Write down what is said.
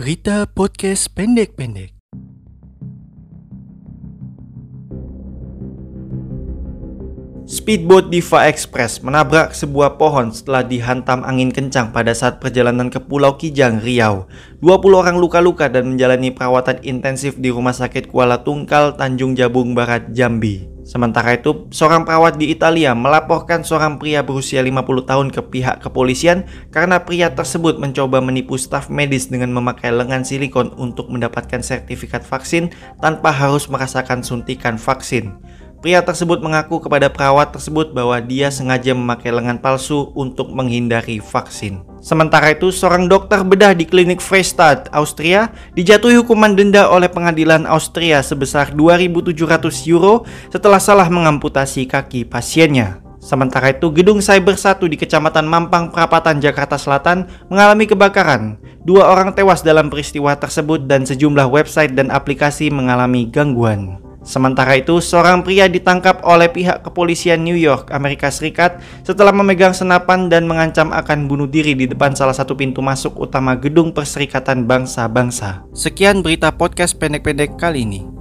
Berita podcast pendek-pendek. Speedboat Diva Express menabrak sebuah pohon setelah dihantam angin kencang pada saat perjalanan ke Pulau Kijang, Riau. 20 orang luka-luka dan menjalani perawatan intensif di Rumah Sakit Kuala Tungkal, Tanjung Jabung Barat, Jambi. Sementara itu, seorang perawat di Italia melaporkan seorang pria berusia 50 tahun ke pihak kepolisian karena pria tersebut mencoba menipu staf medis dengan memakai lengan silikon untuk mendapatkan sertifikat vaksin tanpa harus merasakan suntikan vaksin. Pria tersebut mengaku kepada perawat tersebut bahwa dia sengaja memakai lengan palsu untuk menghindari vaksin. Sementara itu, seorang dokter bedah di klinik Freistad, Austria, dijatuhi hukuman denda oleh pengadilan Austria sebesar 2.700 euro setelah salah mengamputasi kaki pasiennya. Sementara itu, gedung Cyber 1 di Kecamatan Mampang, Perapatan, Jakarta Selatan mengalami kebakaran. Dua orang tewas dalam peristiwa tersebut dan sejumlah website dan aplikasi mengalami gangguan. Sementara itu, seorang pria ditangkap oleh pihak kepolisian New York, Amerika Serikat setelah memegang senapan dan mengancam akan bunuh diri di depan salah satu pintu masuk utama gedung Perserikatan Bangsa-Bangsa. Sekian berita podcast pendek-pendek kali ini.